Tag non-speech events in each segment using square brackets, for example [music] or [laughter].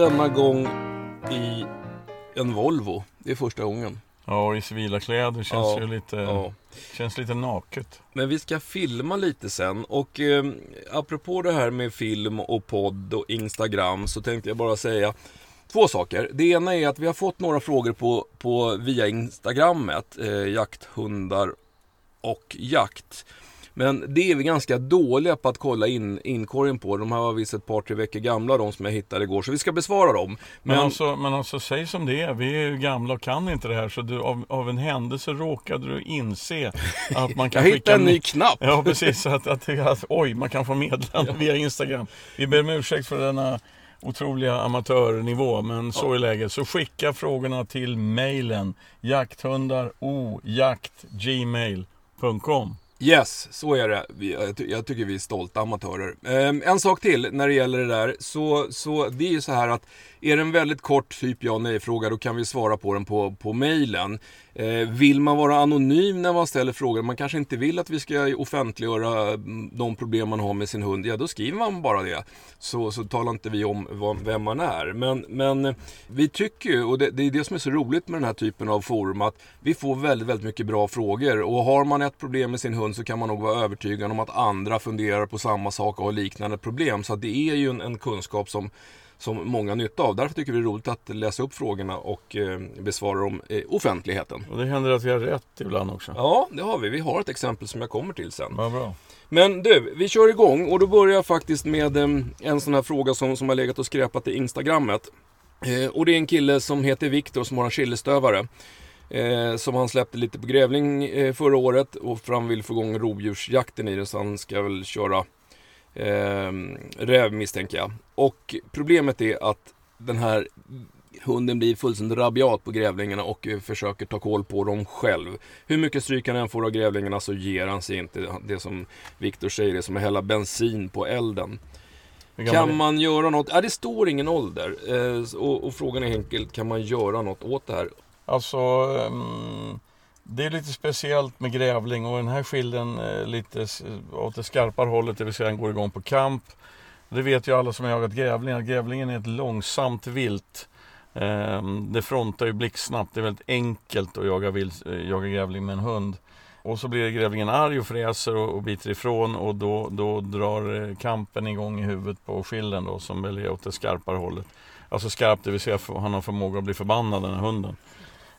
Denna gång i en Volvo. Det är första gången. Ja, i civila kläder känns Ja, ju lite, Ja. känns lite naket. Men vi ska filma lite sen och eh, apropå det här med film och podd och Instagram så tänkte jag bara säga två saker. Det ena är att vi har fått några frågor på, på via Instagrammet, eh, jakthundar och jakt. Men det är vi ganska dåliga på att kolla in inkorgen på. De här var visst ett par, tre veckor gamla de som jag hittade igår. Så vi ska besvara dem. Men, Men, alltså, men alltså, säg som det är. Vi är ju gamla och kan inte det här. Så du, av, av en händelse råkade du inse att man [laughs] kan jag skicka... hittade en ny knapp. Ja, precis. Att, att, att, oj, man kan få meddelande via Instagram. Vi ber om ursäkt för denna otroliga amatörnivå, men så är läget. Så skicka frågorna till mejlen jakthundarojakt.gmail.com Yes, så är det. Vi, jag, ty- jag tycker vi är stolta amatörer. Ehm, en sak till när det gäller det där. Så, så det är ju så här att är det en väldigt kort typ ja nej fråga då kan vi svara på den på, på mejlen. Ehm, vill man vara anonym när man ställer frågor, man kanske inte vill att vi ska offentliggöra mm, de problem man har med sin hund, ja då skriver man bara det. Så, så talar inte vi om vad, vem man är. Men, men vi tycker ju, och det, det är det som är så roligt med den här typen av forum, att vi får väldigt, väldigt mycket bra frågor. Och har man ett problem med sin hund så kan man nog vara övertygad om att andra funderar på samma sak och har liknande problem. Så det är ju en, en kunskap som som många nytta av. Därför tycker vi det är roligt att läsa upp frågorna och eh, besvara dem i offentligheten. Och det händer att vi har rätt ibland också. Ja, det har vi. Vi har ett exempel som jag kommer till sen. Vad bra. Men du, vi kör igång och då börjar jag faktiskt med eh, en sån här fråga som, som har legat och skräpat i Instagrammet. Eh, och det är en kille som heter Viktor som har en chilistövare. Eh, som han släppte lite på grävling eh, förra året och fram vill få igång rovdjursjakten i det så han ska väl köra eh, räv misstänker jag. Och problemet är att den här hunden blir fullständigt rabiat på grävlingarna och eh, försöker ta koll på dem själv. Hur mycket stryk han än får av grävlingarna så ger han sig inte. Det som Viktor säger, det är som att hälla bensin på elden. Kan man göra något? Ja, det står ingen ålder. Eh, och, och frågan är enkelt, kan man göra något åt det här? Alltså, um, det är lite speciellt med grävling och den här skilden är lite eh, åt det skarpare hållet, det vill säga den går igång på kamp. Det vet ju alla som har jagat grävling, att grävlingen är ett långsamt vilt. Um, Det frontar ju blixtsnabbt, det är väldigt enkelt att jaga, vilt, eh, jaga grävling med en hund. Och så blir grävlingen arg och fräser och, och biter ifrån och då, då drar kampen igång i huvudet på skilden då som väl är åt det skarpare hållet. Alltså skarpt, det vill säga han har förmåga att bli förbannad den här hunden.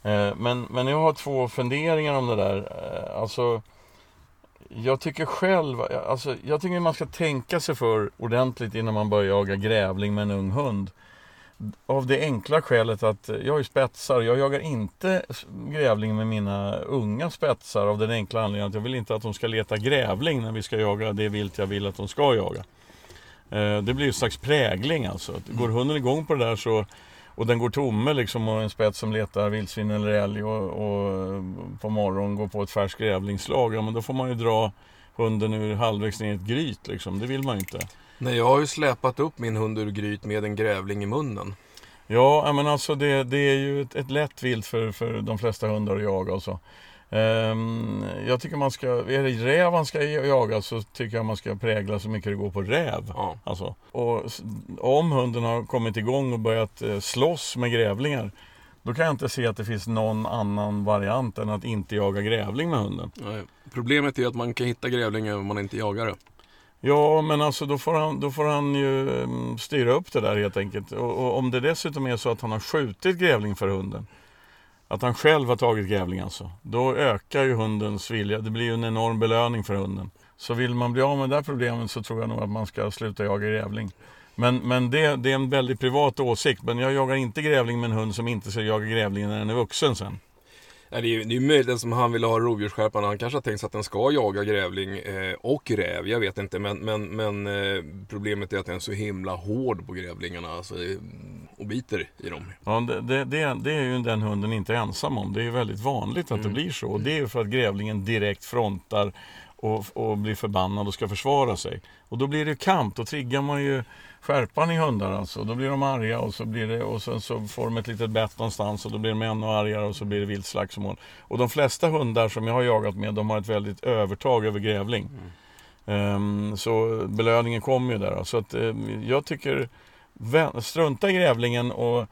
Eh, men, men jag har två funderingar om det där. Eh, alltså, jag tycker själv, alltså, jag tycker man ska tänka sig för ordentligt innan man börjar jaga grävling med en ung hund. Av det enkla skälet att jag är spetsar, jag jagar inte grävling med mina unga spetsar av den enkla anledningen att jag vill inte att de ska leta grävling när vi ska jaga det vilt jag vill att de ska jaga. Eh, det blir ju en slags prägling alltså. Går hunden igång på det där så och den går tomme liksom och en spets som letar vildsvin eller älg och, och på morgonen går på ett färskt grävlingslag. Ja men då får man ju dra hunden ur halvvägs ner i ett gryt liksom. Det vill man ju inte. Nej, jag har ju släpat upp min hund ur gryt med en grävling i munnen. Ja, men alltså det, det är ju ett, ett lätt vilt för, för de flesta hundar att jaga och så. Ehm, jag tycker man ska, är det räv man ska jaga så tycker jag man ska prägla så mycket det går på räv. Ja. Alltså, och om hunden har kommit igång och börjat eh, slåss med grävlingar då kan jag inte se att det finns någon annan variant än att inte jaga grävling med hunden. Nej. Problemet är att man kan hitta grävlingar om man inte jagar det. Ja, men alltså då får han, då får han ju mm, styra upp det där helt enkelt. Och, och om det dessutom är så att han har skjutit grävling för hunden, att han själv har tagit grävling alltså, då ökar ju hundens vilja. Det blir ju en enorm belöning för hunden. Så vill man bli av med det här problemet så tror jag nog att man ska sluta jaga grävling. Men, men det, det är en väldigt privat åsikt. Men jag jagar inte grävling med en hund som inte ska jaga grävling när den är vuxen sen. Nej, det är ju det är möjligt som han vill ha rovdjursskärpan. Han kanske har tänkt sig att den ska jaga grävling eh, och räv. Jag vet inte. Men, men, men eh, problemet är att den är så himla hård på grävlingarna. Alltså, och biter i dem. Ja, det, det, det, det är ju den hunden inte ensam om. Det är ju väldigt vanligt att det blir så. Och det är ju för att grävlingen direkt frontar och, och blir förbannad och ska försvara sig. Och då blir det kamp. Då triggar man ju skärpan i hundar alltså. Då blir de arga och så, blir det, och sen så får de ett litet bett någonstans och då blir de ännu argare och så blir det vilt slagsmål. Och de flesta hundar som jag har jagat med de har ett väldigt övertag över grävling. Ehm, så belöningen kommer ju där. Så att, um, jag tycker strunta i grävlingen och,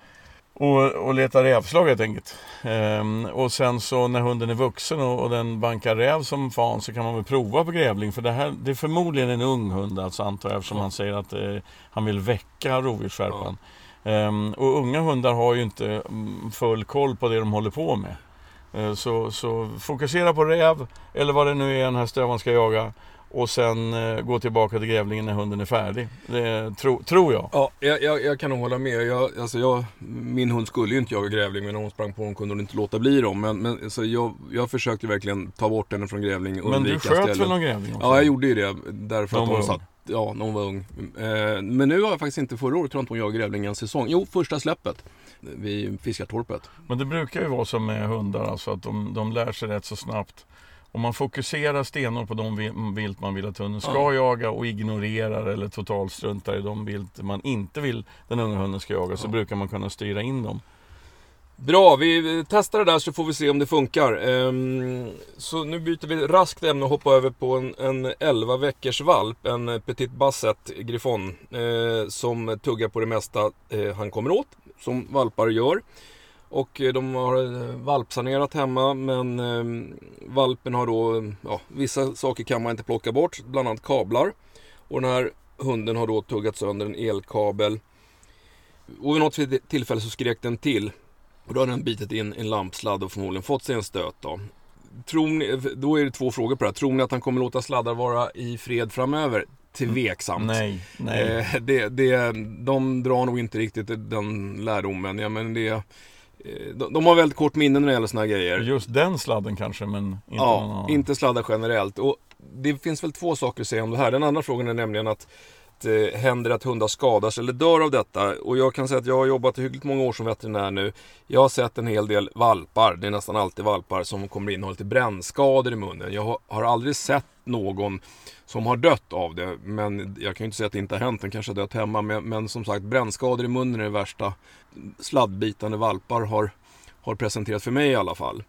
och, och leta rävslag helt enkelt. Ehm, och sen så när hunden är vuxen och, och, den bankar räv som fan så kan man väl prova på grävling. För det, här, det är förmodligen en ung hund alltså antar jag eftersom ja. han säger att eh, han vill väcka rovdjursskärpan. Ja. Ehm, och unga hundar har ju inte mm, full koll på det de håller på med. Ehm, så, så fokusera på räv eller vad det nu är den här stövan ska jaga och sen eh, gå tillbaka till grävlingen när hunden är färdig. Det tro, tror jag. Ja, jag, jag, jag, kan nog hålla med. Jag, alltså jag, min hund skulle ju inte jaga grävling men när hon sprang på honom kunde hon inte låta bli dem. Men, men så jag, jag försökte verkligen ta bort henne från grävling. Men du sköt ställen. väl någon grävling också? Ja, jag gjorde ju det. Därför de att hon satt Ja, när hon var ung. Eh, men nu har jag faktiskt inte förra året tror jag inte hon jagade grävling en säsong. Jo, första släppet vid Fiskartorpet. Men det brukar ju vara som med hundar, alltså att de, de lär sig rätt så snabbt. Om man fokuserar stenhårt på de vilt man vill att hunden ska ja. jaga och ignorerar eller totalstruntar i de vilt man inte vill den unga hunden ska jaga ja. så brukar man kunna styra in dem. Bra, vi testar det där så får vi se om det funkar. Ehm, så nu byter vi raskt ämne och hoppar över på en, en 11 veckors valp, en Petit Basset Griffon, eh, som tuggar på det mesta eh, han kommer åt, som valpar gör. Och eh, de har eh, valpsanerat hemma men eh, valpen har då, ja, vissa saker kan man inte plocka bort, bland annat kablar. Och den här hunden har då tuggat sönder en elkabel. Och vid något tillfälle så skrek den till. Och då har den bitit in en lampsladd och förmodligen fått sig en stöt då. Tror ni, då är det två frågor på det här. Tror ni att han kommer låta sladdar vara i fred framöver? Tveksamt. Nej, nej. Eh, det, det, de drar nog inte riktigt den lärdomen. Ja, men det, de, de har väldigt kort minne när det gäller här grejer. Just den sladden kanske, men inte Ja, någon annan. inte sladdar generellt. Och det finns väl två saker att säga om det här. Den andra frågan är nämligen att det eh, händer att hundar skadas eller dör av detta. Och jag kan säga att jag har jobbat i hyggligt många år som veterinär nu. Jag har sett en hel del valpar, det är nästan alltid valpar, som kommer in och har lite brännskador i munnen. Jag har aldrig sett någon som har dött av det. Men jag kan ju inte säga att det inte har hänt, den kanske har dött hemma. Men, men som sagt, brännskador i munnen är det värsta sladdbitande valpar har, har presenterat för mig i alla fall.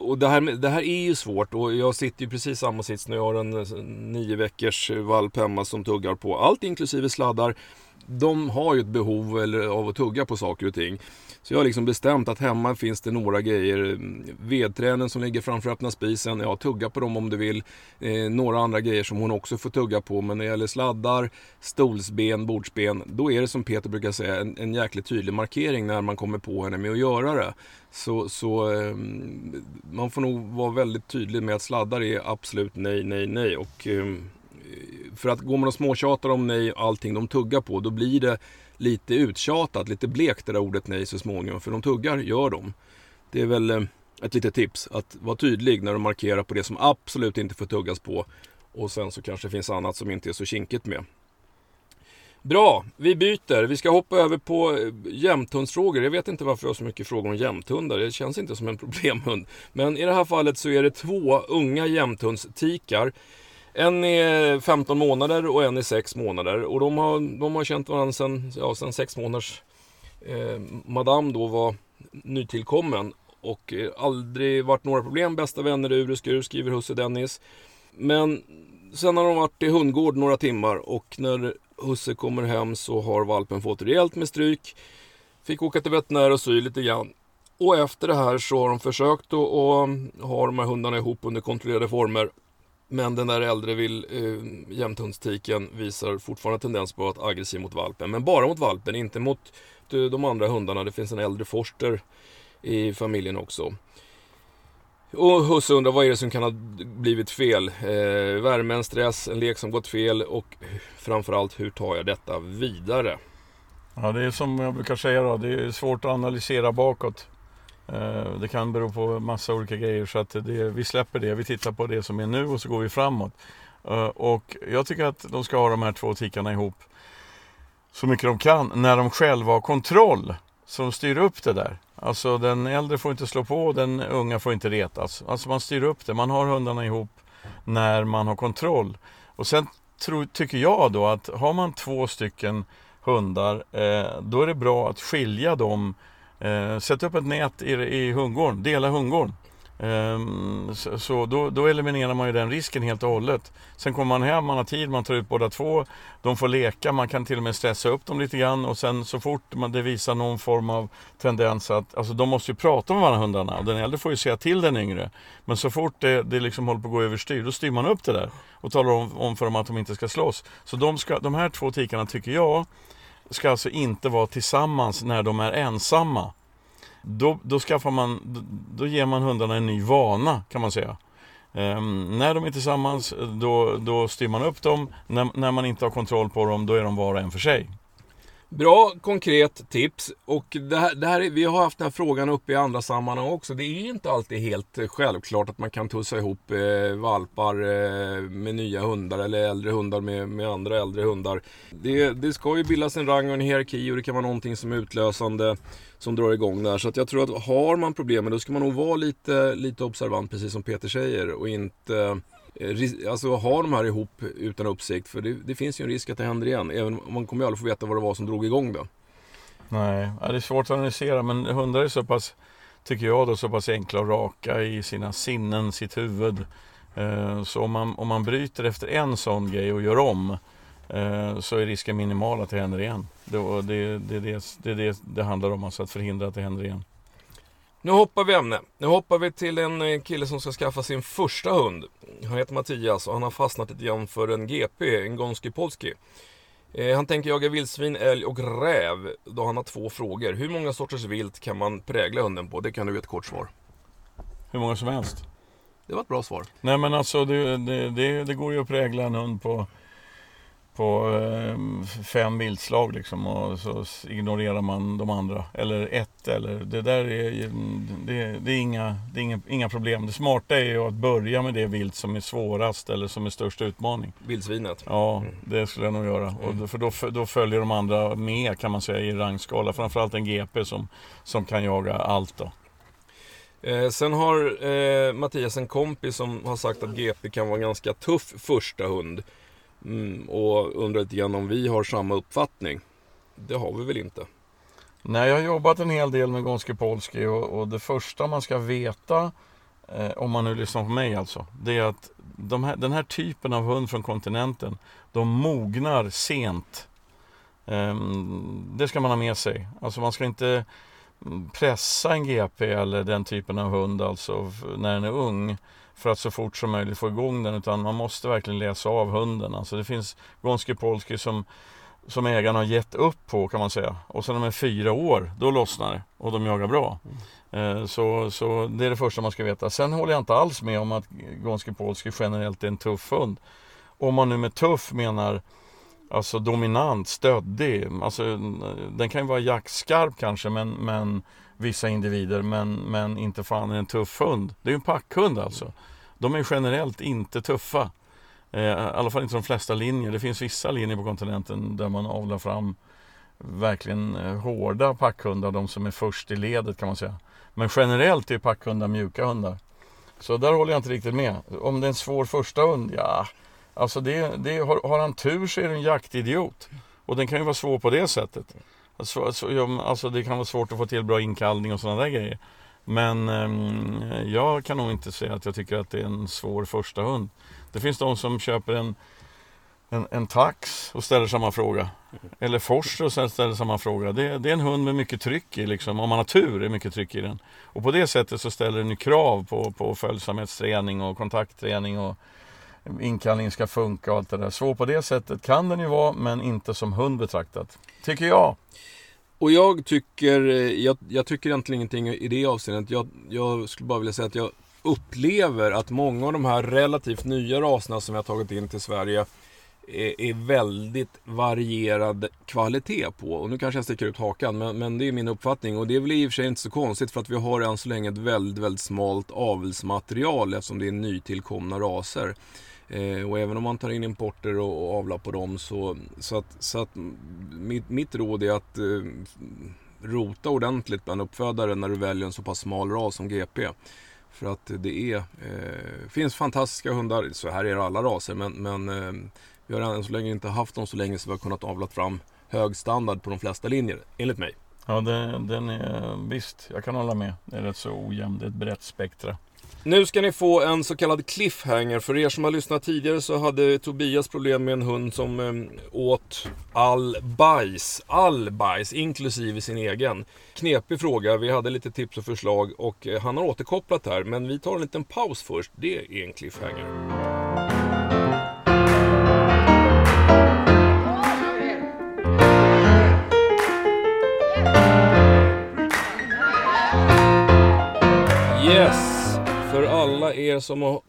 Och det här, det här är ju svårt och jag sitter ju precis samma sits när jag har en eh, nio veckors valp hemma som tuggar på allt inklusive sladdar. De har ju ett behov eller, av att tugga på saker och ting. Så jag har liksom bestämt att hemma finns det några grejer. Mm, vedträden som ligger framför öppna spisen, ja tugga på dem om du vill. Eh, några andra grejer som hon också får tugga på. Men när det gäller sladdar, stolsben, bordsben, då är det som Peter brukar säga en, en jäkligt tydlig markering när man kommer på henne med att göra det. Så, så eh, man får nog vara väldigt tydlig med att sladdar är absolut nej, nej, nej. Och, eh, för att går man och småtjatar om nej allting de tuggar på, då blir det lite uttjatat, lite blekt det där ordet nej så småningom. För de tuggar, gör de. Det är väl eh, ett litet tips att vara tydlig när du markerar på det som absolut inte får tuggas på. Och sen så kanske det finns annat som inte är så kinkigt med. Bra, vi byter. Vi ska hoppa över på eh, jämthundsfrågor. Jag vet inte varför jag har så mycket frågor om jämthundar. Det känns inte som en [laughs] problemhund. Men i det här fallet så är det två unga jämthundstikar en är 15 eh, månader och en är 6 månader. Och de har, de har känt varandra sedan, ja, sen 6 månaders eh, Madame då var nytillkommen. Och eh, aldrig varit några problem. Bästa vänner ur och skur, skriver husse Dennis. Men sen har de varit i hundgård några timmar och när husse kommer hem så har valpen fått rejält med stryk. Fick åka till veterinär och sy lite grann. Och efter det här så har de försökt att ha de här hundarna ihop under kontrollerade former. Men den där äldre vill, eh, jämthundstiken visar fortfarande tendens på att vara aggressiv mot valpen. Men bara mot valpen, inte mot eh, de andra hundarna. Det finns en äldre forster i familjen också. Och husse undrar vad är det som kan ha blivit fel? Eh, värmen, stress, en lek som gått fel och framförallt hur tar jag detta vidare? Ja, det är som jag brukar säga då, det är svårt att analysera bakåt. Eh, det kan bero på massa olika grejer så att det, vi släpper det. Vi tittar på det som är nu och så går vi framåt. Eh, och jag tycker att de ska ha de här två tikarna ihop så mycket de kan när de själva har kontroll. som styr upp det där. Alltså den äldre får inte slå på, och den unga får inte retas. Alltså man styr upp det. Man har hundarna ihop när man har kontroll. Och sen tror, tycker jag då att har man två stycken hundar, eh, då är det bra att skilja dem Eh, sätt upp ett nät i, i hundgården, dela hundgården. Ehm, så, så då, då, eliminerar man ju den risken helt och hållet. Sen kommer man hem, man har tid, man tar ut båda två. De får leka, man kan till och med stressa upp dem lite grann och sen så fort man, det visar någon form av tendens att, alltså de måste ju prata med varandra hundarna och den äldre får ju säga till den yngre. Men så fort det, det liksom håller på att gå överstyr, då styr man upp det där och talar om, om för dem att de inte ska slåss. Så de, ska, de här två tikarna tycker jag ska alltså inte vara tillsammans när de är ensamma. Då, då, skaffar man, då, då ger man hundarna en ny vana kan man säga. Um, när de är tillsammans då, då styr man upp dem. När, när man inte har kontroll på dem då är de var och en för sig. Bra konkret tips. Och det här, det här vi har haft den här frågan uppe i andra sammanhang också. Det är inte alltid helt eh, självklart att man kan tussa ihop eh, valpar eh, med nya hundar eller äldre hundar med, med andra äldre hundar. Det, det ska ju bildas en rang och en hierarki och det kan vara någonting som är utlösande som drar igång där. Så att jag tror att har man problem då ska man nog vara lite, lite observant precis som Peter säger och inte Eh, Eh, alltså ha de här ihop utan uppsikt. För det, det, finns ju en risk att det händer igen. Även om man kommer ju aldrig få veta vad det var som drog igång det. Nej, det är svårt att analysera men hundar är så pass, tycker jag då, så pass enkla och raka i sina sinnen, sitt huvud. Eh, så om man, om man bryter efter en sån grej och gör om eh, så är risken minimal att det händer igen. Det, det, det, det, det, det, det handlar om, alltså att förhindra att det händer igen. Nu hoppar vi ämne. Nu hoppar vi till en eh, kille som ska skaffa sin första hund. Han heter Mattias och han har fastnat lite grann för en GP, en Gonski Polski. Eh, han tänker jaga vildsvin, älg och räv. Då han har två frågor. Hur många sorters vilt kan man prägla hunden på? Det kan du ge ett kort svar. Hur många som helst. Det var ett bra svar. Nej men alltså det, det, det, det går ju att prägla en hund på på eh, fem viltslag liksom och så ignorerar man de andra. Eller ett eller det där är, det, det är, inga, det är inga, inga problem. Det smarta är ju att börja med det vilt som är svårast eller som är störst utmaning. Vildsvinet? Ja, det skulle jag nog göra. Mm. Och för då, då följer de andra med kan man säga i rangskala. Framförallt en GP som, som kan jaga allt då. Eh, sen har eh, Mattias en kompis som har sagt att GP kan vara en ganska tuff första hund. Mm, och undrar lite grann om vi har samma uppfattning. Det har vi väl inte? Nej, jag har jobbat en hel del med Gonski Polski och, och, det första man ska veta, eh, om man nu lyssnar på mig alltså, det är att de här, den här typen av hund från kontinenten, de mognar sent. Eh, det ska man ha med sig. Alltså man ska inte mm, pressa en GP eller den typen av hund alltså när den är ung för att så fort som möjligt få igång den utan man måste verkligen läsa av hunden. Alltså det finns Gonski Polski som, som ägarna har gett upp på kan man säga. Och sen när de är fyra år, då lossnar det och de jagar bra. Mm. Så, så det är det första man ska veta. Sen håller jag inte alls med om att Gonski Polski generellt är en tuff hund. Om man nu med tuff menar Alltså dominant, stöddig. Alltså, den kan ju vara jaktskarp kanske men, men vissa individer men, men inte fan en tuff hund. Det är ju en packhund alltså. De är generellt inte tuffa. Eh, I alla fall inte de flesta linjer. Det finns vissa linjer på kontinenten där man avlar fram verkligen eh, hårda packhundar. De som är först i ledet kan man säga. Men generellt är packhundar mjuka hundar. Så där håller jag inte riktigt med. Om det är en svår första hund, ja. Alltså det, det, har, har han tur så är det en jaktidiot. Och den kan ju vara svår på det sättet. Alltså, alltså, alltså det kan vara svårt att få till bra inkallning och sådana där grejer. Men eh, jag kan nog inte säga att jag tycker att det är en svår första hund. Det finns de som köper en, en, en tax och ställer samma fråga. Eller Forster och ställer samma fråga. Det, det, är en hund med mycket tryck i. Liksom. Om man har tur är mycket tryck i den. Och på det sättet så ställer den krav på, på följsamhetsträning och kontaktträning. Och inkallningen ska funka och allt det där. Så på det sättet kan den ju vara, men inte som hund betraktat. Tycker jag. Och jag tycker, eh, jag, jag tycker egentligen ingenting i det avseendet. Jag, jag skulle bara vilja säga att jag upplever att många av de här relativt nya raserna som vi har tagit in till Sverige är, är väldigt varierad kvalitet på. Och nu kanske jag sticker ut hakan, men, men det är min uppfattning. Och det är väl i och för sig inte så konstigt för att vi har än så länge ett väldigt, väldigt smalt avelsmaterial eftersom det är nytillkomna raser. Eh, och även om man tar in importer och, och avlar på dem så, så att, så att mitt, mitt råd är att eh, rota ordentligt bland uppfödare när du väljer en så pass smal ras som GP. För att det är, eh, finns fantastiska hundar, så här är det alla raser, men, men eh, vi har än så länge inte haft dem så länge så vi har kunnat avla fram hög standard på de flesta linjer, enligt mig. Ja, det, den är visst, jag kan hålla med. Det är rätt så ojämn, det är ett brett spektra. Nu ska ni få en så kallad cliffhanger. För er som har lyssnat tidigare så hade Tobias problem med en hund som eh, åt all bajs. All bajs, inklusive sin egen. Knepig fråga. Vi hade lite tips och förslag och eh, han har återkopplat här. Men vi tar en liten paus först. Det är en cliffhanger. Alla er som har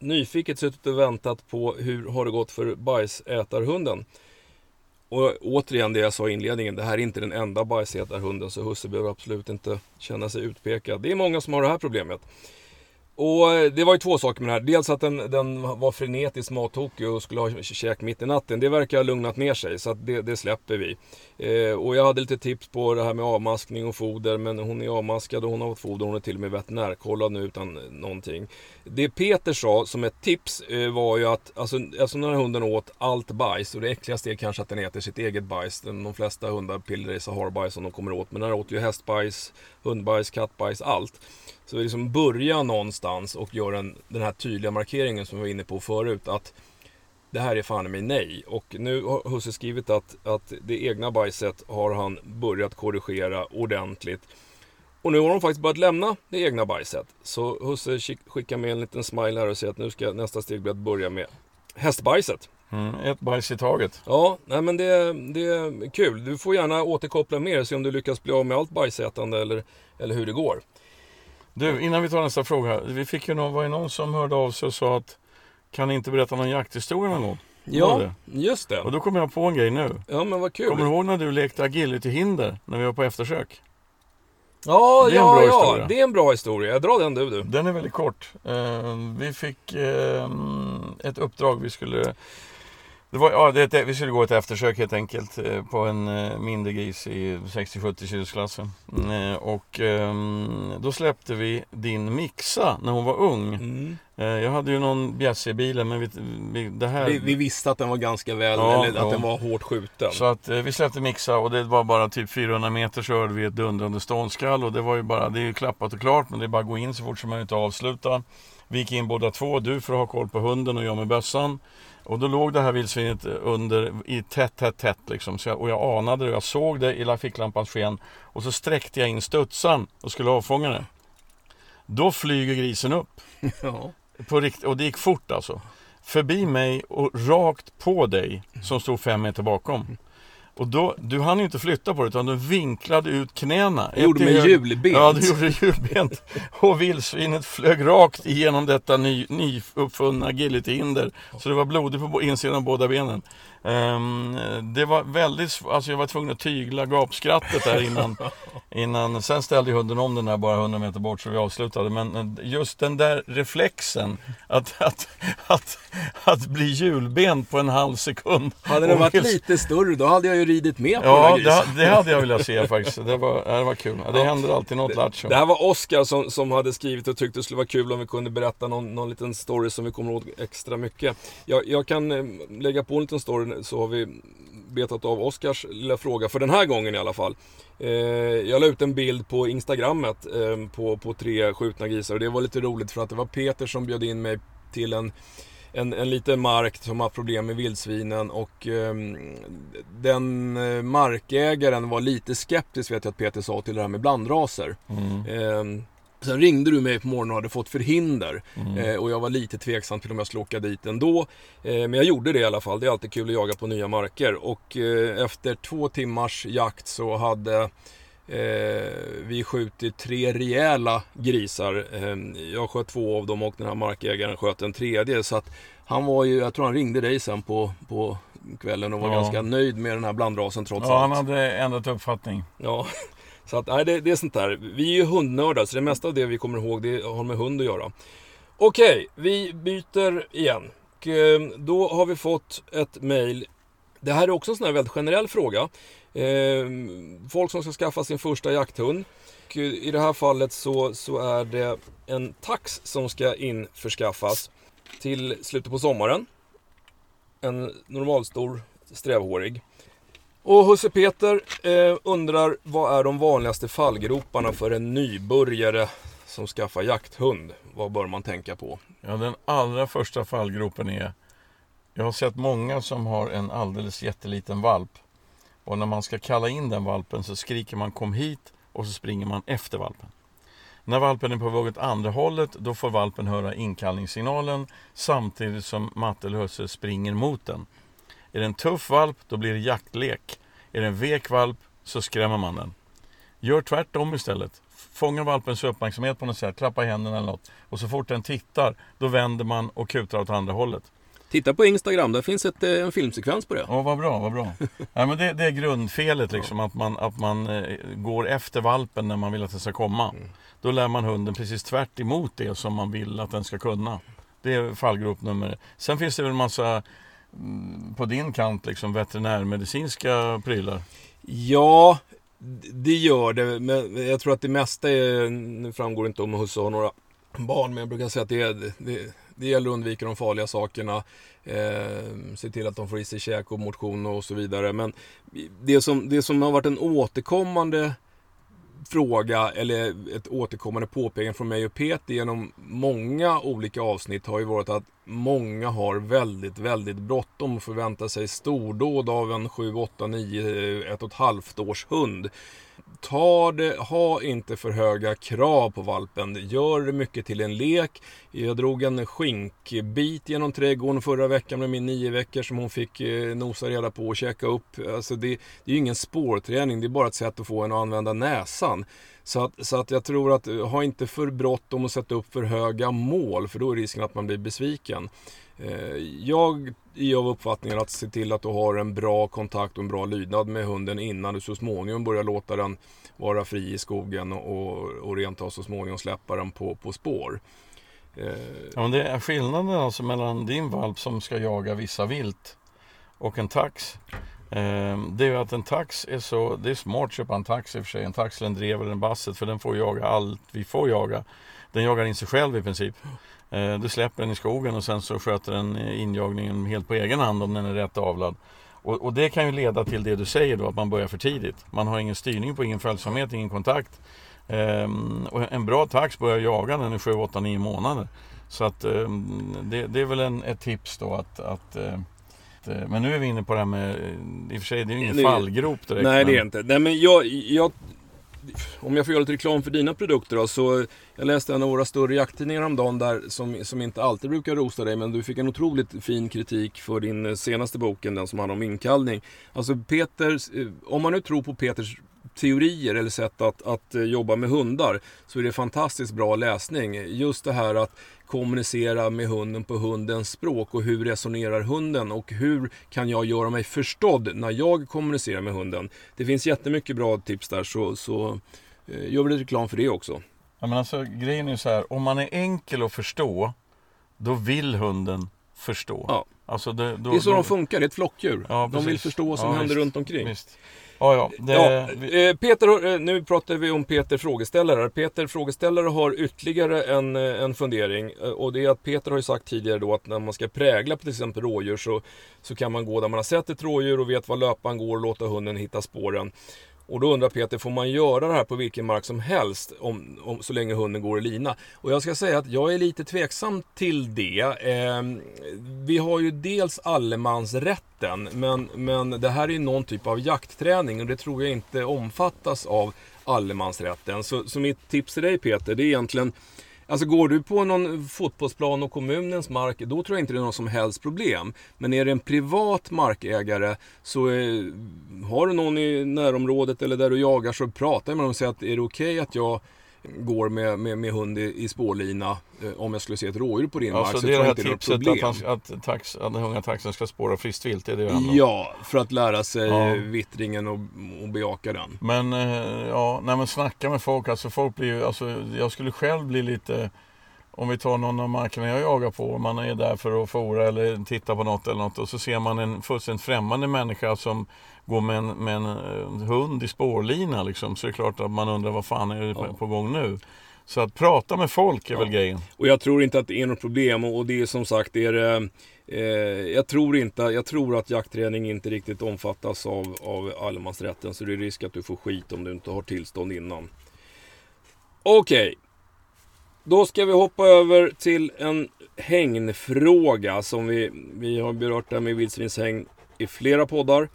nyfiket suttit och väntat på hur har det gått för bajsätarhunden. Och återigen det jag sa i inledningen, det här är inte den enda bajsätarhunden så husse behöver absolut inte känna sig utpekad. Det är många som har det här problemet. Och eh, det var ju två saker med det här. Dels att den, den var frenetiskt mattokig och skulle ha käk mitt i natten. Det verkar ha lugnat ner sig så det, det, släpper vi. Eh, och jag hade lite tips på det här med avmaskning och foder. Men hon är avmaskad och hon har fått foder. Hon är till och med veterinärkollad nu utan någonting. Det Peter sa som ett tips eh, var ju att alltså, alltså eftersom den här hunden åt allt bajs. Och det äckligaste är kanske att den äter sitt eget bajs. De flesta hundar pillrar i saharbajs som de kommer åt. Men den här åt ju hästbajs, hundbajs, kattbajs, allt. Så liksom börja någonstans och gör den, den här tydliga markeringen som vi var inne på förut. Att det här är fan mig nej. Och nu har Husse skrivit att, att det egna bajset har han börjat korrigera ordentligt. Och nu har de faktiskt börjat lämna det egna bajset. Så Husse skickar med en liten smile här och säger att nu ska nästa steg bli att börja med hästbajset. Mm, ett bajs i taget. Ja, nej men det, det är kul. Du får gärna återkoppla mer och se om du lyckas bli av med allt bajsätande eller, eller hur det går. Du, innan vi tar nästa fråga. Vi fick ju någon, var det någon som hörde av sig och sa att kan ni inte berätta någon jakthistoria någon gång? Ja, det? just det. Och då kommer jag på en grej nu. Ja, men vad kul. Kommer du ihåg när du lekte agility-hinder när vi var på eftersök? Ja, det är ja, ja. Historia. Det är en bra historia. Jag drar den du, du. Den är väldigt kort. Uh, vi fick uh, ett uppdrag. Vi skulle det var, ja, det, vi skulle gå ett eftersök helt enkelt eh, på en eh, mindre gris i 60-70 kilosklassen. Mm, eh, och ehm, då släppte vi din Mixa när hon var ung. Mm. Jag hade ju någon bjässe i bilen men vi, vi, det här... Vi, vi, visste att den var ganska väl, ja, eller att ja. den var hårt skjuten. Så att vi släppte Mixa och det var bara typ 400 meter så hörde vi ett dundrande ståndskall och det var ju bara, det är ju klappat och klart men det är bara att gå in så fort som möjligt och avsluta. Vi gick in båda två, du för att ha koll på hunden och jag med bössan. Och då låg det här vildsvinet under i tätt, tätt, tätt liksom. Jag, och jag anade det, jag såg det i ficklampans sken. Och så sträckte jag in studsan och skulle avfånga det. Då flyger grisen upp. [laughs] Ja. På rikt och det gick fort alltså. Förbi mig och rakt på dig som stod fem meter bakom. Och då, du hann ju inte flytta på det utan du vinklade ut knäna. Jag gjorde mig hjulbent. Ja, du gjorde hjulbent. Och vildsvinet flög rakt igenom detta ny, nyuppfunna agilityhinder. Så det var blodigt på insidan av båda benen. Um, det var väldigt, alltså jag var tvungen att tygla gapskrattet där innan, [laughs] innan. Sen ställde hunden om den där bara 100 meter bort så vi avslutade. Men just den där reflexen att, att, att, att bli hjulbent på en halv sekund. Hade den varit lite större då hade jag ju ridit med på ja, den Ja, det, det, hade jag velat se faktiskt. Det var, det var kul. Det händer alltid något lattjo. Det här var Oskar som, som hade skrivit och tyckte det skulle vara kul om vi kunde berätta någon, någon liten story som vi kommer ihåg extra mycket. Jag, jag kan eh, lägga på en liten story så har vi betat av Oskars lilla fråga för den här gången i alla fall. Eh, jag la ut en bild på Instagrammet eh, på, på tre skjutna grisar och det var lite roligt för att det var Peter som bjöd in mig till en en, en liten mark som har problem med vildsvinen och eh, den markägaren var lite skeptisk vet jag att Peter sa till det här med blandraser. Mm. Sen ringde du mig på morgonen och hade fått förhinder. Mm. Eh, och jag var lite tveksam till om jag skulle åka dit ändå. Eh, men jag gjorde det i alla fall. Det är alltid kul att jaga på nya marker. Och eh, efter två timmars jakt så hade eh, vi skjutit tre rejäla grisar. Eh, jag sköt två av dem och den här markägaren sköt en tredje. Så att han var ju, jag tror han ringde dig sen på, på kvällen och var ja. ganska nöjd med den här blandrasen trots ja, allt. Ja, han hade ändrat uppfattning. Ja, så att, nej, det, det, är sånt där. Vi är ju hundnördar, så det mesta av det vi kommer ihåg, det har med hund att göra. Okej, vi byter igen. Och, eh, då har vi fått ett mail. Det här är också en sån här väldigt generell fråga. Eh, folk som ska skaffa sin första jakthund. Och eh, I det här fallet så, så är det en tax som ska införskaffas till slutet på sommaren. En normalstor strävhårig. Och Husse Peter eh, undrar vad är de vanligaste fallgroparna för en nybörjare som skaffar jakthund, vad bör man tänka på? Ja, den allra första fallgropen är Jag har sett många som har en alldeles jätteliten valp och när man ska kalla in den valpen så skriker man kom hit och så springer man efter valpen. När valpen är på väg åt andra hållet då får valpen höra inkallningssignalen samtidigt som matte eller husse springer mot den. Är det en tuff valp då blir det jaktlek. Är det en vek valp så skrämmer man den. Gör tvärtom istället. Fånga valpens uppmärksamhet på något sätt, klappa i händerna eller något. Och så fort den tittar, då vänder man och kutar åt andra hållet. Titta på Instagram, där finns ett, eh, en filmsekvens på det. Ja, vad bra, vad bra. ja, men det, det är grundfelet liksom, att man, att man eh, går efter valpen när man vill att den ska komma. Mm. Då lär man hunden precis tvärt emot det som man vill att den ska kunna. Det är fallgrop nummer Sen finns det väl en massa på din kant liksom veterinärmedicinska prylar. Ja, det gör det. Men jag tror att det mesta är, nu framgår inte om husse har några barn, men jag brukar säga att det, det, det gäller att undvika de farliga sakerna. Eh, se till att de får i sig käk och motion och så vidare. Men det som, det som har varit en återkommande fråga eller ett återkommande påpekande från mig och Peter genom många olika avsnitt har ju varit att många har väldigt, väldigt bråttom och förväntar sig stordåd av en 7, 8, 9, ett och ett halvt års hund. Ta det, ha inte för höga krav på valpen. Gör det mycket till en lek. Jag drog en skinkbit genom trädgården förra veckan med min nio veckor som hon fick eh, nosa reda på och käka upp. Alltså det, det är ju ingen spårträning, det är bara ett sätt att få en att använda näsan. Så att, så att jag tror att eh, ha inte för bråttom att sätta upp för höga mål för då är risken att man blir besviken. Eh, jag är av uppfattningen att se till att du har en bra kontakt och en bra lydnad med hunden innan du så småningom börjar låta den vara fri i skogen och, och rent av så småningom släppa den på, på spår. Eh, ja, men det är skillnaden alltså mellan din valp som ska jaga vissa vilt och en tax. Eh, det är ju att en tax är så, det är smart att köpa en tax i och för sig, en tax eller en drev eller en basset för den får jaga allt vi får jaga. Den jagar in sig själv i princip. Eh, du släpper den i skogen och sen så sköter den injagningen helt på egen hand om den är rätt avlad. Och, och, det kan ju leda till det du säger då, att man börjar för tidigt. Man har ingen styrning på, ingen följsamhet, ingen kontakt. Ehm, och en bra tax börjar jaga den är 7, 8, 9 månader. Så att ehm, det, det, är väl en, ett tips då att, att eh, men nu är vi inne på det här med, i och för sig det är ju ingen fallgrop direkt. Nej men... det är inte. Nej men jag, jag om jag får göra lite reklam för dina produkter då, så jag läste en av våra större jakttidningar häromdagen där som, som inte alltid brukar rosa dig, men du fick en otroligt fin kritik för din senaste boken, den som handlar om inkallning. Alltså Peter, eh, om man nu tror på Peters teorier eller sätt att, att eh, jobba med hundar så är det fantastiskt bra läsning. Just det här att kommunicera med hunden på hundens språk och hur resonerar hunden och hur kan jag göra mig förstådd när jag kommunicerar med hunden. Det finns jättemycket bra tips där så, så eh, gör vi lite reklam för det också. Ja, men alltså, grejen är så här, om man är enkel att förstå då vill hunden förstå. Ja. Alltså det, då, det är så då... de funkar, det är ett flockdjur. Ja, de vill förstå vad som ja, händer visst, runt omkring. Visst. Ja, ja, det... ja, eh, Peter, eh, nu pratar vi om Peter Frågeställare. Peter Frågeställare har ytterligare en, eh, en fundering. Och det är att Peter har ju sagt tidigare då att när man ska prägla på till exempel rådjur så, så kan man gå där man har sett ett rådjur och vet var löpan går och låta hunden hitta spåren. Och då undrar Peter, får man göra det här på vilken mark som helst om, om, så länge hunden går i lina? Och jag ska säga att jag är lite tveksam till det. Eh, vi har ju dels allemansrätten, men, men det här är någon typ av jaktträning och det tror jag inte omfattas av allemansrätten. Så, så mitt tips till dig Peter, det är egentligen Alltså går du på någon fotbollsplan och kommunens mark, då tror jag inte det är något som helst problem. Men är det en privat markägare så är, har du någon i närområdet eller där du jagar så prata med dem och säg att är det okej okay att jag går med, med, med hund i, i spårlina eh, om jag skulle se ett rådjur på din ja, mark. Så, så det är det här inte tipset att, han, att, tax, att den unga taxen ska spåra friskt vilt? Är det det ja, för att lära sig Ja. vittringen och, och bejaka den. Men eh, ja, nej men snacka med folk. Alltså folk blir ju, alltså jag skulle själv bli lite om vi tar någon av markerna jag jagar på, man är där för att fora eller titta på något eller något och så ser man en fullständigt främmande människa som går med en, med en eh, hund i spårlina liksom, så är det klart att man undrar vad fan är det på, Ja. på gång nu? Så att prata med folk är Ja. väl grejen. Och jag tror inte att det är något problem och det är som sagt, det är, eh, jag, tror inte, jag tror att jaktträning inte riktigt omfattas av, av allemansrätten så det är risk att du får skit om du inte har tillstånd innan. Okej. Då ska vi hoppa över till en hägnfråga som vi, vi har berört där med vildsvinshägn i flera poddar.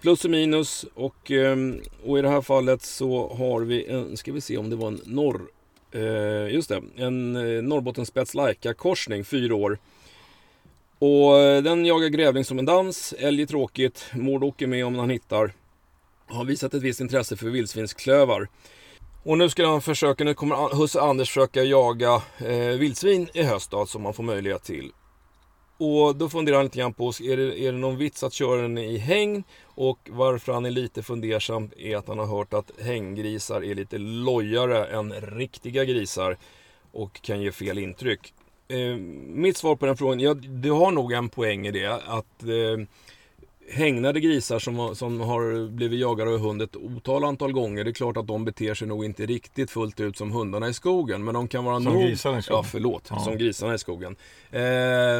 Plus och minus och, ehm, och i det här fallet så har vi en, ska vi se om det var en norr, eh, just det, en eh, Norrbottenspets korsning fyra år. Och eh, den jagar grävling som en dans, älg är tråkigt, Mård åker med om han hittar. Har visat ett visst intresse för vildsvinsklövar. Och nu ska han försöka, nu kommer husse Anders försöka jaga eh, vildsvin i höst då, som man får möjlighet till. Och då funderar han lite grann på, är det, är det någon vits att köra den i häng? Och varför han är lite fundersam är att han har hört att hänggrisar är lite lojare än riktiga grisar och kan ge fel intryck. Eh, mitt svar på den frågan, ja, du har nog en poäng i det. Att eh, hägnade grisar som, som har blivit jagade av hund ett otal antal gånger. Det är klart att de beter sig nog inte riktigt fullt ut som hundarna i skogen. Men de kan vara som nog... grisarna i skogen? Ja, förlåt. Ja. Som grisarna i skogen. Eh,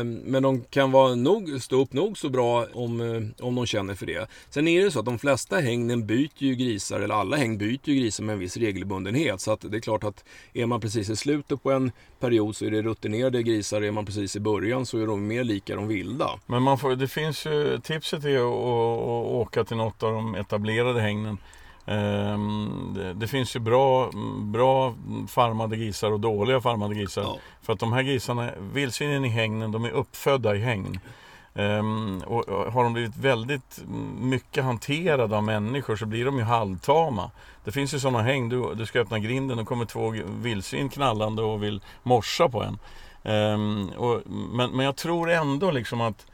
men de kan vara nog, stå upp nog så bra om, eh, om de känner för det. Sen är det så att de flesta hängnen byter ju grisar, eller alla häng byter ju grisar med en viss regelbundenhet. Så att det är klart att är man precis i slutet på en period så är det rutinerade grisar. Är man precis i början så är de mer lika de vilda. Men man får, det finns ju, tipset är att åka till något av de etablerade hängnen. Ehm, det, finns ju bra, bra farmade grisar och dåliga farmade grisar. Ja. För att de här grisarna, vildsvinen i hängnen, de är uppfödda i hägn. Um, och har de blivit väldigt mycket hanterade av människor så blir de ju halvtama. Det finns ju sådana häng, du, du ska öppna grinden och kommer två vildsvin knallande och vill morsa på en. Um, och, men, men jag tror ändå liksom att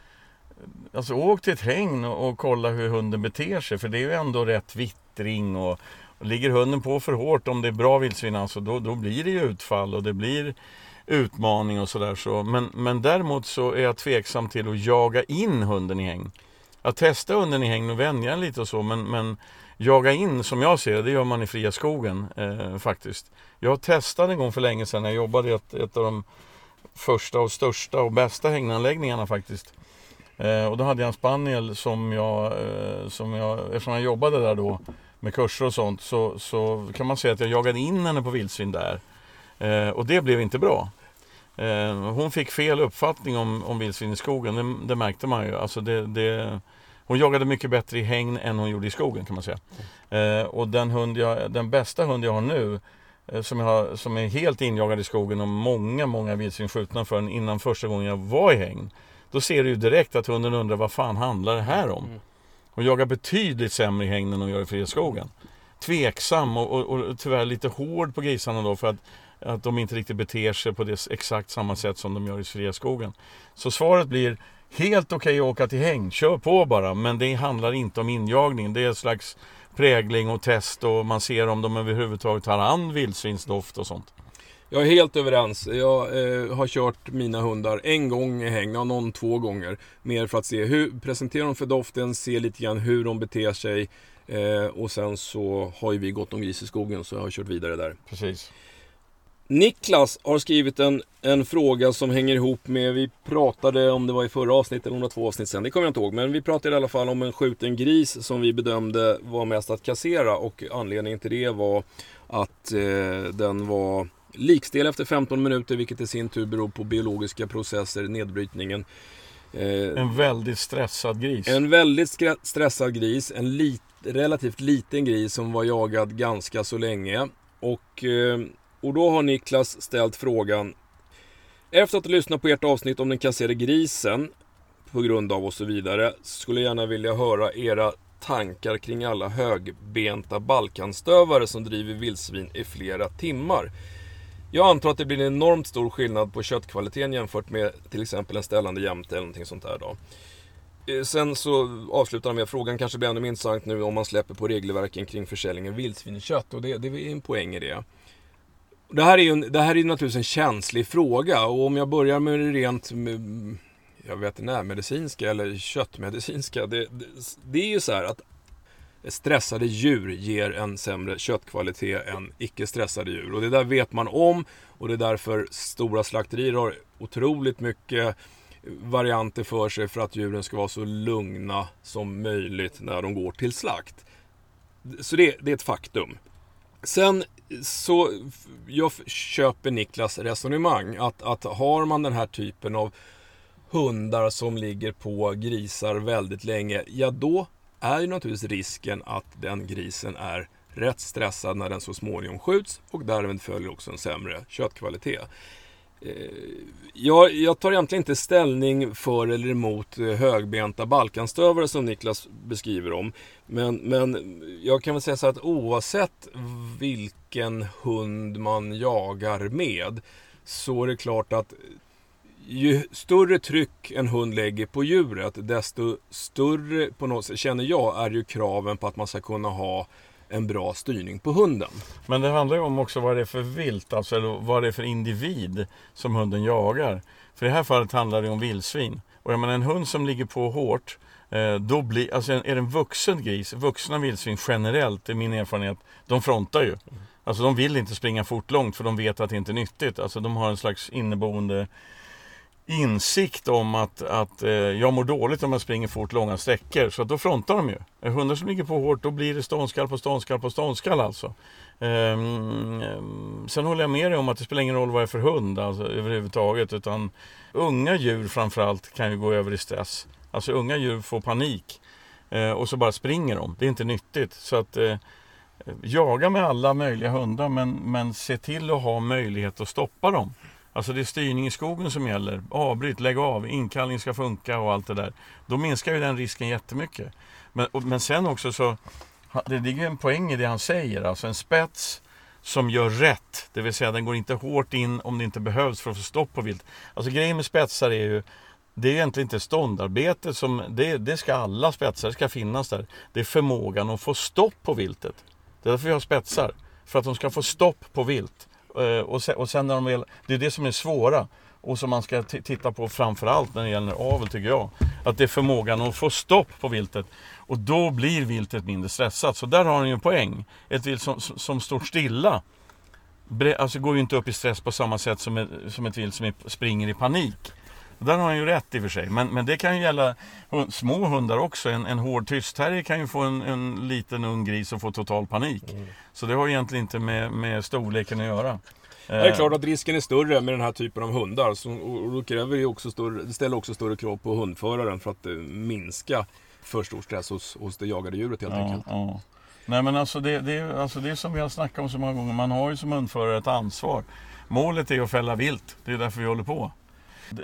Alltså åk till ett hägn och, och kolla hur hunden beter sig för det är ju ändå rätt vittring och, och ligger hunden på för hårt om det är bra vildsvin alltså då, då blir det ju utfall och det blir utmaning och sådär. Så. Men, men däremot så är jag tveksam till att jaga in hunden i häng. Att testa hunden i häng och vänja den lite och så men, men jaga in som jag ser det, det gör man i fria skogen eh, faktiskt. Jag testade en gång för länge sedan när jag jobbade i ett, ett av de första och största och bästa hägnanläggningarna faktiskt. Eh, och då hade jag en spaniel som jag, eh, som jag, eftersom jag jobbade där då med kurser och sånt så, så kan man säga att jag jagade in henne på vildsvin där. Eh, och det blev inte bra. Eh, hon fick fel uppfattning om, om vildsvin i skogen, det, det märkte man ju. Alltså det, det, hon jagade mycket bättre i hägn än hon gjorde i skogen kan man säga. Eh, och den, hund jag, den bästa hund jag har nu eh, som, jag har, som är helt injagad i skogen och många, många vildsvin skjutna för den innan första gången jag var i hägn. Då ser du ju direkt att hunden undrar vad fan handlar det här om? Hon jagar betydligt sämre i hägn än hon gör i fria skogen. Tveksam och, och, och tyvärr lite hård på grisarna då för att att de inte riktigt beter sig på det exakt samma sätt som de gör i Sveaskogen. Så svaret blir helt okej okay att åka till häng, kör på bara. Men det handlar inte om injagning. Det är en slags prägling och test och man ser om de överhuvudtaget tar an vildsvinsdoft och sånt. Jag är helt överens. Jag eh, har kört mina hundar en gång i häng, och någon två gånger. Mer för att se hur presenterar de för doften, se lite grann hur de beter sig. Eh, och sen så har ju vi gått om gris i skogen så jag har kört vidare där. Precis. Niklas har skrivit en, en fråga som hänger ihop med, vi pratade om det var i förra avsnittet eller om det var två avsnitt sen, det kommer jag inte ihåg. Men vi pratade i alla fall om en skjuten gris som vi bedömde var mest att kassera och anledningen till det var att eh, den var likstel efter 15 minuter vilket i sin tur beror på biologiska processer, nedbrytningen. Eh, en väldigt stressad gris. En väldigt stressad gris, en lit, relativt liten gris som var jagad ganska så länge. Och eh, och då har Niklas ställt frågan Efter att ha lyssnat på ert avsnitt om den kasserade grisen på grund av och så vidare skulle jag gärna vilja höra era tankar kring alla högbenta balkanstövare som driver vildsvin i flera timmar. Jag antar att det blir en enormt stor skillnad på köttkvaliteten jämfört med till exempel en ställande jämte eller någonting sånt där då. Eh, sen så avslutar han med att frågan kanske blir ännu mer intressant nu om man släpper på regelverken kring försäljningen vildsvinskött och det, det är en poäng i det. Det här är ju det här är naturligtvis en känslig fråga och om jag börjar med det rent jag vet inte, medicinska eller köttmedicinska. Det, det, det är ju så här att stressade djur ger en sämre köttkvalitet än icke stressade djur. Och det där vet man om och det är därför stora slakterier har otroligt mycket varianter för sig för att djuren ska vara så lugna som möjligt när de går till slakt. Så det, det är ett faktum. Sen så, jag köper Niklas resonemang. Att, att har man den här typen av hundar som ligger på grisar väldigt länge, ja då är ju naturligtvis risken att den grisen är rätt stressad när den så småningom skjuts och därmed följer också en sämre köttkvalitet. Eh, jag, jag, tar egentligen inte ställning för eller emot eh, högbenta balkanstövare som Niklas beskriver om. Men, men jag kan väl säga så att oavsett vilken hund man jagar med så är det klart att ju större tryck en hund lägger på djuret desto större på något sätt, känner jag är ju kraven på att man ska kunna ha en bra styrning på hunden. Men det handlar ju om också vad det är för vilt, alltså eller vad det är för individ som hunden jagar. För i det här fallet handlar det om vildsvin. Och jag menar en hund som ligger på hårt, eh, då blir, alltså är det en vuxen gris, vuxna vildsvin generellt, är min erfarenhet, de frontar ju. Alltså de vill inte springa fort långt för de vet att det inte är nyttigt. Alltså de har en slags inneboende insikt om att, att eh, jag mår dåligt om jag springer fort långa sträckor. Så då frontar de ju. Eh, hundar som ligger på hårt, då blir det ståndskall på ståndskall på ståndskall alltså. Ehm, ehm sen håller jag med dig om att det spelar ingen roll vad det är för hund alltså, överhuvudtaget. Utan unga djur framförallt kan ju gå över i stress. Alltså unga djur får panik. Ehm, och så bara springer de. Det är inte nyttigt. Så att eh, jaga med alla möjliga hundar men, men se till att ha möjlighet att stoppa dem. Alltså det är styrning i skogen som gäller. Avbryt, lägg av, inkallning ska funka och allt det där. Då minskar ju den risken jättemycket. Men, men sen också så, det ligger en poäng i det han säger. Alltså en spets som gör rätt, det vill säga den går inte hårt in om det inte behövs för att få stopp på vilt. Alltså grejen med spetsar är ju det är egentligen inte ståndarbete som, det, det ska alla spetsar, det ska finnas där. Det är förmågan att få stopp på viltet. Det är därför vi har spetsar. För att de ska få stopp på vilt. Eh, och sen, och sen när de väl, det är det som är svåra och som man ska titta på framförallt när det gäller avel tycker jag. Att det är förmågan att få stopp på viltet. Och då blir viltet mindre stressat. Så där har han ju en poäng. Ett vilt som, som står stilla alltså går ju inte upp i stress på samma sätt som ett, som ett vilt som springer i panik. Där har han ju rätt i och för sig. Men, men det kan ju gälla små hundar också. En, en hård tystterrier kan ju få en, en liten ung gris och få total panik. Mm. Så det har egentligen inte med, med storleken att göra. Det är klart att risken är större med den här typen av hundar. Så, och då kräver det, också större, det ställer också större krav på hundföraren för att eh, minska för stor stress hos, hos det jagade djuret helt ja, enkelt. Ja. Nej men alltså det, det, alltså det som vi har snackat om så många gånger. Man har ju som hundförare ett ansvar. Målet är att fälla vilt. Det är därför vi håller på.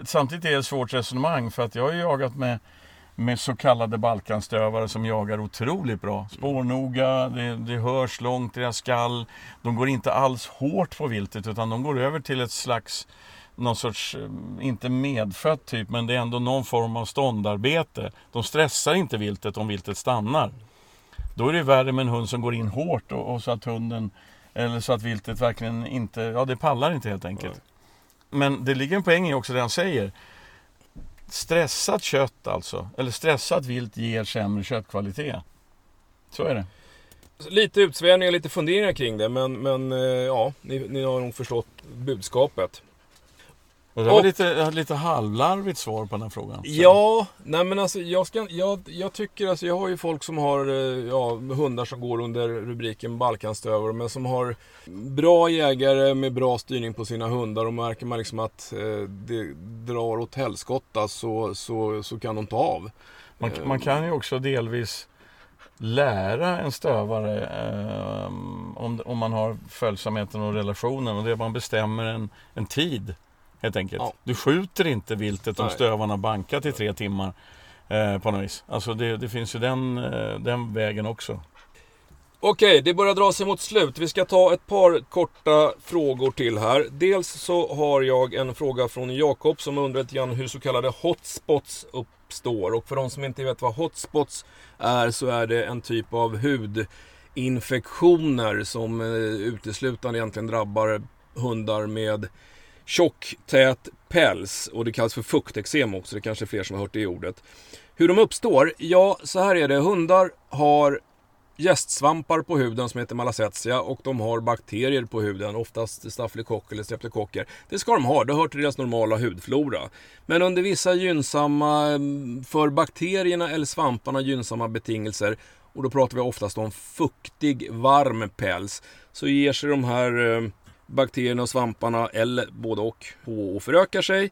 Samtidigt är det ett svårt resonemang för att jag har jagat med, med så kallade balkanstövare som jagar otroligt bra. Spårnoga, det, det hörs långt i deras skall. De går inte alls hårt på viltet utan de går över till ett slags någon sorts, eh, inte medfött typ, men det är ändå någon form av ståndarbete. De stressar inte viltet om viltet stannar. Då är det värre med en hund som går in hårt och, och så att hunden, eller så att viltet verkligen inte, ja det pallar inte helt enkelt. Men det ligger en poäng i också det han säger. Stressat kött alltså, eller stressat vilt ger sämre köttkvalitet. Så är det. Lite utsvävningar, lite funderingar kring det, men, men eh, ja, ni, ni har nog förstått budskapet. Det var och, lite, lite halvlarvigt svar på den här frågan. Ja, nej men alltså jag, ska, jag, jag tycker alltså, jag har ju folk som har eh, ja, hundar som går under rubriken Balkanstövare men som har bra jägare med bra styrning på sina hundar och märker man liksom att eh, det drar åt helskotta så, så, så kan de ta av. Man, man eh. kan ju också delvis lära en stövare eh, om, om man har följsamheten och relationen och det man bestämmer en, en tid helt enkelt. Ja. Du skjuter inte viltet om stövarna bankat i tre timmar eh, på något vis. Alltså det, det finns ju den, eh, den vägen också. Okej, det börjar dra sig mot slut. Vi ska ta ett par korta frågor till här. Dels så har jag en fråga från Jakob som undrar lite grann hur så kallade hotspots uppstår. Och för de som inte vet vad hotspots är så är det en typ av hudinfektioner som eh, uteslutande egentligen drabbar hundar med tjock, tät päls och det kallas för fukteksem också. Det kanske är fler som har hört det ordet. Hur de uppstår? Ja, så här är det. Hundar har gästsvampar på huden som heter malassezia och de har bakterier på huden, oftast stafylokocker eller streptokocker. Det ska de ha, det hör till deras normala hudflora. Men under vissa gynnsamma, för bakterierna eller svamparna gynnsamma betingelser och då pratar vi oftast om fuktig, varm päls, så ger sig de här eh, bakterierna och svamparna, eller både och, och förökar sig.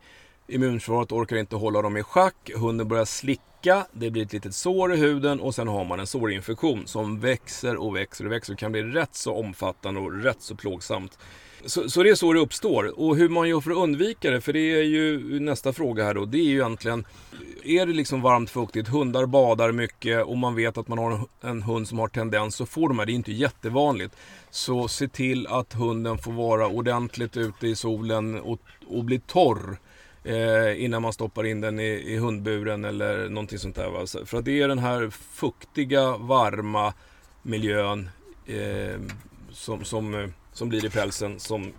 Immunförsvaret orkar inte hålla dem i schack, hunden börjar slicka, det blir ett litet sår i huden och sen har man en sårinfektion som växer och växer och växer och kan bli rätt så omfattande och rätt så plågsamt. Så, så, det är så det uppstår. Och hur man gör för att undvika det, för det är ju nästa fråga här då. Det är ju egentligen, är det liksom varmt fuktigt, hundar badar mycket och man vet att man har en, hund som har tendens att få de här, det är inte jättevanligt. Så se till att hunden får vara ordentligt ute i solen och, och bli torr. Eh, innan man stoppar in den i, i hundburen eller någonting sånt där. Va? För att det är den här fuktiga, varma miljön eh, som, som eh, som blir i pälsen som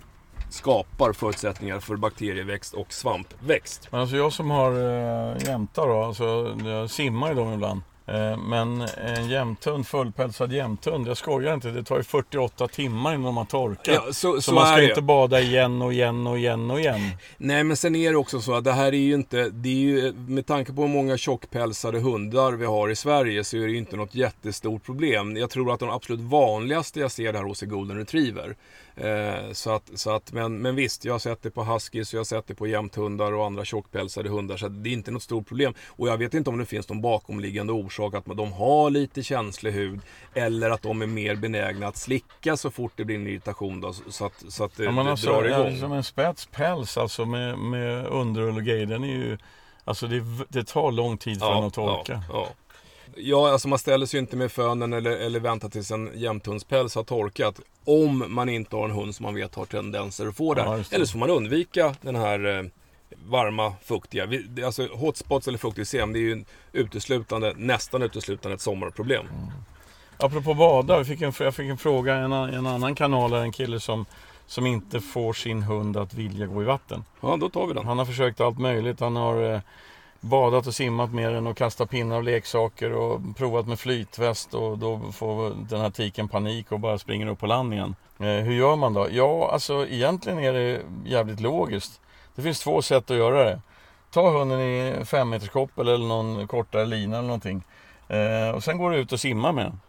skapar förutsättningar för bakterieväxt och svampväxt. Men alltså jag som har eh, jämtar då, alltså jag simmar ju dem ibland. Eh, men en jämthund, fullpälsad jämthund, jag skojar inte, det tar ju 48 timmar innan de har torkat. Ja, så, så, så, man ska inte bada igen och igen och igen och igen. Nej, men sen är det också så att det här är ju inte, det är ju, med tanke på hur många tjockpälsade hundar vi har i Sverige så är det ju inte något jättestort problem. Jag tror att de absolut vanligaste jag ser det här hos är golden retriever. Eh, så att, så att, men, men visst, jag har sett det på huskies, jag har sett det på jämthundar och andra tjockpälsade hundar. Så det är inte något stort problem. Och jag vet inte om det finns någon bakomliggande orsak att de har lite känslig hud. Eller att de är mer benägna att slicka så fort det blir en irritation. Då, så att, så att det, ja, det alltså, drar igång. Som en spetspäls alltså med, med underull och grejer. Den är ju, alltså det, det tar lång tid för ja, den att torka. Ja, ja. Ja, alltså man ställer sig inte med fönen eller, eller väntar tills en jämthundspäls har torkat. Om man inte har en hund som man vet har tendenser att få det. Ja, eller så får man undvika den här eh, varma, fuktiga. alltså hotspots eller fuktig sem, det är ju uteslutande, nästan uteslutande ett sommarproblem. Mm. Apropå bada, jag fick en, jag fick en fråga i en, en annan kanal, en kille som som inte får sin hund att vilja gå i vatten. Ja, då tar vi den. Han har försökt allt möjligt. Han har eh, badat och simmat med den och kastat pinnar av leksaker och provat med flytväst och då får den här tiken panik och bara springer upp på land igen. Eh, hur gör man då? Ja, alltså egentligen är det jävligt logiskt. Det finns två sätt att göra det. Ta hunden i femmeterskoppel eller någon kortare lina eller någonting. Eh, och sen går du ut och simmar med den.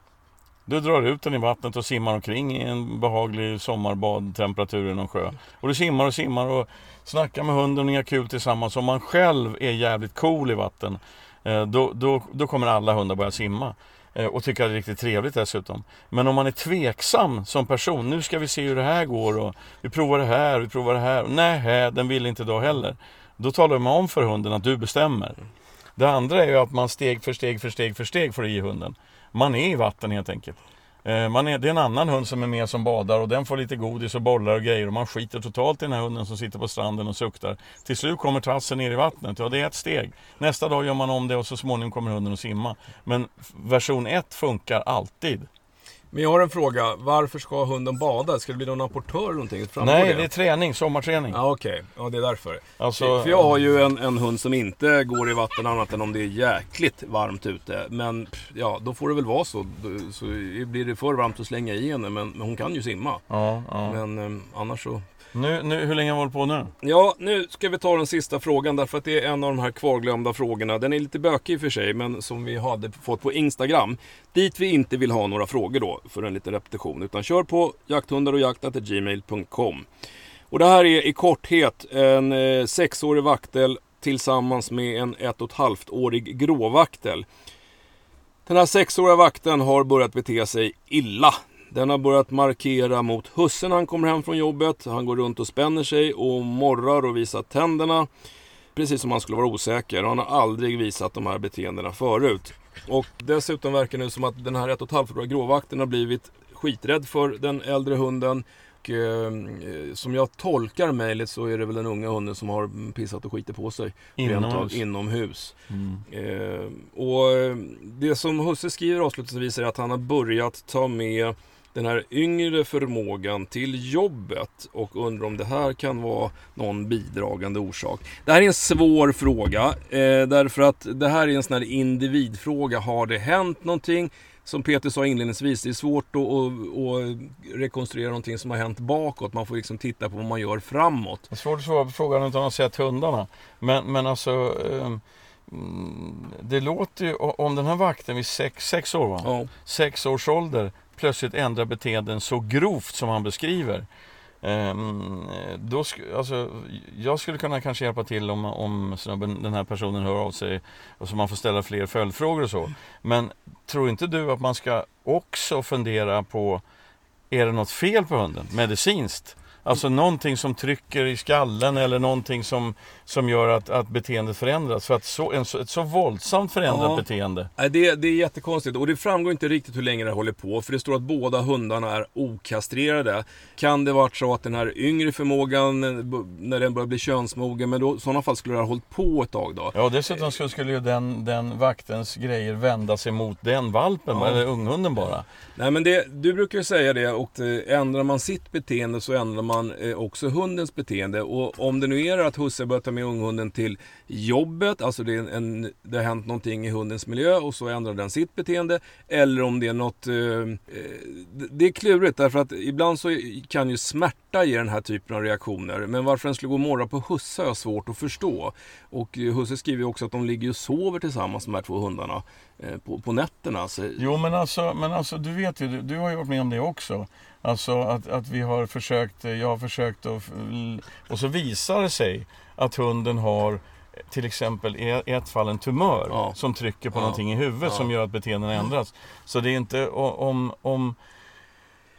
Du drar ut den i vattnet och simmar omkring i en behaglig sommarbadtemperatur i någon sjö. Och du simmar och simmar och Snacka med hunden och ni har kul tillsammans. Om man själv är jävligt cool i vatten, eh, då, då, då kommer alla hundar börja simma. Eh, och tycka det är riktigt trevligt dessutom. Men om man är tveksam som person, nu ska vi se hur det här går och vi provar det här, vi provar det här. Nej, den vill inte då heller. Då talar man om för hunden att du bestämmer. Det andra är ju att man steg för steg för steg för steg får i hunden. Man är i vatten helt enkelt. Eh, man är, det är en annan hund som är med som badar och den får lite godis och bollar och grejer och man skiter totalt i den här hunden som sitter på stranden och suktar. Till slut kommer tassen ner i vattnet, ja det är ett steg. Nästa dag gör man om det och så småningom kommer hunden att simma. Men version 1 funkar alltid. Men jag har en fråga. Varför ska hunden bada? Ska det bli någon apportör eller någonting? Nej, det? det är träning, sommarträning. Ja, okej. Okay. Ja, det är därför. Alltså, För jag har ju en, en hund som inte går i vatten annat än om det är jäkligt varmt ute. Men ja, då får det väl vara så. Så blir det för varmt att slänga i henne. Men, men hon kan ju simma. Ja, ja. Men eh, annars så nu, nu, hur länge har vi hållit på nu? Ja, nu ska vi ta den sista frågan därför att det är en av de här kvarglömda frågorna. Den är lite bökig i och för sig, men som vi hade fått på Instagram. Dit vi inte vill ha några frågor då, för en liten repetition. Utan kör på jakthundarochjaktat.gmail.com Och det här är i korthet en eh, sexårig vaktel tillsammans med en ett och ett halvt årig gråvaktel. Den här sexåriga vakten har börjat bete sig illa den har börjat markera mot hussen han kommer hem från jobbet. Han går runt och spänner sig och morrar och visar tänderna. Precis som han skulle vara osäker. Han har aldrig visat de här beteendena förut. Och dessutom verkar det nu som att den här 1,5-åriga gråvakten har blivit skiträdd för den äldre hunden. Och, eh, som jag tolkar mejlet så är det väl den unga hunden som har pissat och skitit på sig. Inomhus. inomhus. Mm. Eh, och eh, det som husse skriver avslutningsvis är att han har börjat ta med den här yngre förmågan till jobbet och undrar om det här kan vara någon bidragande orsak. Det här är en svår fråga eh, därför att det här är en sån här individfråga. Har det hänt någonting? Som Peter sa inledningsvis, det är svårt att, att, rekonstruera någonting som har hänt bakåt. Man får liksom titta på vad man gör framåt. Det är svårt att svara på frågan utan att ha sett hundarna. Men, men alltså... Eh mm, det låter ju, om den här vakten vid sex, sex år va? Ja. sex års ålder plötsligt ändrar beteenden så grovt som han beskriver. Ehm, då sk- alltså, jag skulle kunna kanske hjälpa till om, om snubben, den här personen hör av sig och så man får ställa fler följdfrågor och så. Men tror inte du att man ska också fundera på är det något fel på hunden medicinskt? Alltså någonting som trycker i skallen eller någonting som, som gör att, att beteendet förändras. För att så, en, ett så våldsamt förändrat Ja. beteende. Det, det är jättekonstigt och det framgår inte riktigt hur länge det håller på för det står att båda hundarna är okastrerade. Kan det varit så att den här yngre förmågan, när den börjar bli könsmogen, men då, i sådana fall skulle det ha hållit på ett tag då. Ja, dessutom skulle, skulle ju den, den vaktens grejer vända sig mot den valpen, Ja. eller unghunden bara. Nej men det, du brukar ju säga det och eh, ändrar man sitt beteende så ändrar man eh, också hundens beteende. Och om det nu är att husse börjar ta med unghunden till jobbet, alltså det, är en, en, det har hänt någonting i hundens miljö och så ändrar den sitt beteende. Eller om det är något... Eh, eh det- är klurigt därför att ibland så kan ju smärta ge den här typen av reaktioner. Men varför den skulle gå och morra på husse har jag svårt att förstå. Och eh, husse skriver ju också att de ligger och sover tillsammans de här två hundarna eh, på, på nätterna. Så, Jo, men alltså, men alltså du vet ju, du, du har ju varit med om det också. Alltså att, att vi har försökt, jag har försökt att, och så visar det sig att hunden har till exempel i ett fall en tumör Ja. som trycker på Ja. någonting i huvudet Ja. som gör att beteendena ändras. Så det är inte om, om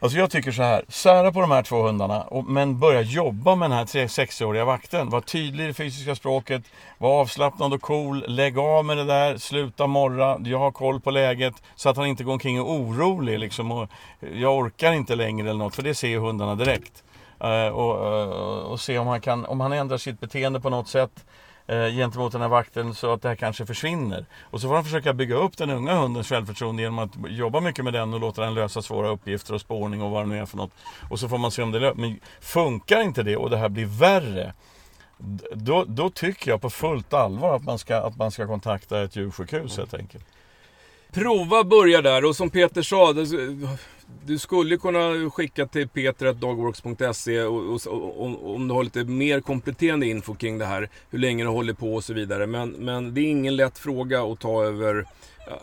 Alltså jag tycker så här, sära på de här två hundarna och, men börja jobba med den här 60-åriga vakten. Var tydlig i det fysiska språket, var avslappnad och cool, lägg av med det där, sluta morra, jag har koll på läget. Så att han inte går omkring och är orolig liksom och eh, jag orkar inte längre eller något för det ser ju hundarna direkt. Uh, och, uh, och se om han, kan, om han ändrar sitt beteende på något sätt eh, gentemot den här vakten så att det här kanske försvinner. Och så får han försöka bygga upp den unga hundens självförtroende genom att jobba mycket med den och låta den lösa svåra uppgifter och spårning och vad det nu är för något. Och så får man se om det löser. Men funkar inte det och det här blir värre då, då tycker jag på fullt allvar att man ska, att man ska kontakta ett djursjukhus helt enkelt. Prova börja där och som Peter sa, du skulle kunna skicka till peter.dogworks.se om du har lite mer kompletterande info kring det här, hur länge det håller på och så vidare. Men, men det är ingen lätt fråga att ta över,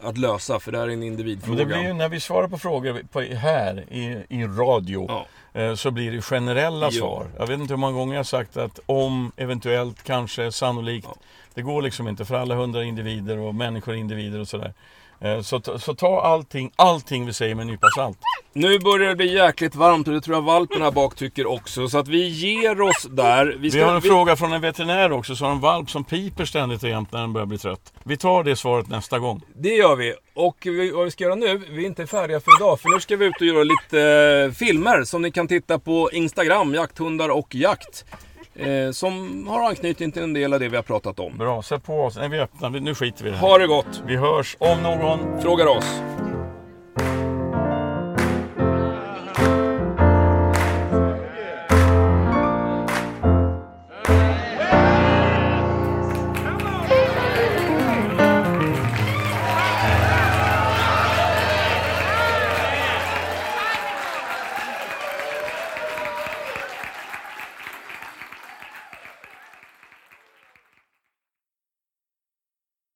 att lösa, för det här är en Men individfråga. det blir ju, när vi svarar på frågor på, här i, i radio Ja. eh, så blir det generella Ja. svar. Jag vet inte hur många gånger jag har sagt att om, eventuellt, kanske, sannolikt. Ja. Det går liksom inte för alla hundar är individer och människor individer och sådär. Eh, Så, ta- så ta allting, allting vi säger med en nypa salt. Nu börjar det bli jäkligt varmt och det tror jag valpen här bak tycker också. Så att vi ger oss där. Vi har en fråga från en veterinär också, så har en valp som piper ständigt och jämt när den börjar bli trött. Vi tar det svaret nästa gång. Det gör vi. Och vi, vad vi ska göra nu, vi är inte färdiga för idag. För nu ska vi ut och göra lite eh, filmer som ni kan titta på Instagram, jakthundar och jakt. Eh, som har anknytning till en del av det vi har pratat om. Bra, sätt på oss. Nej, vi öppnar. Nu skiter vi i det här. Ha det gott! Vi hörs om någon Frågar oss.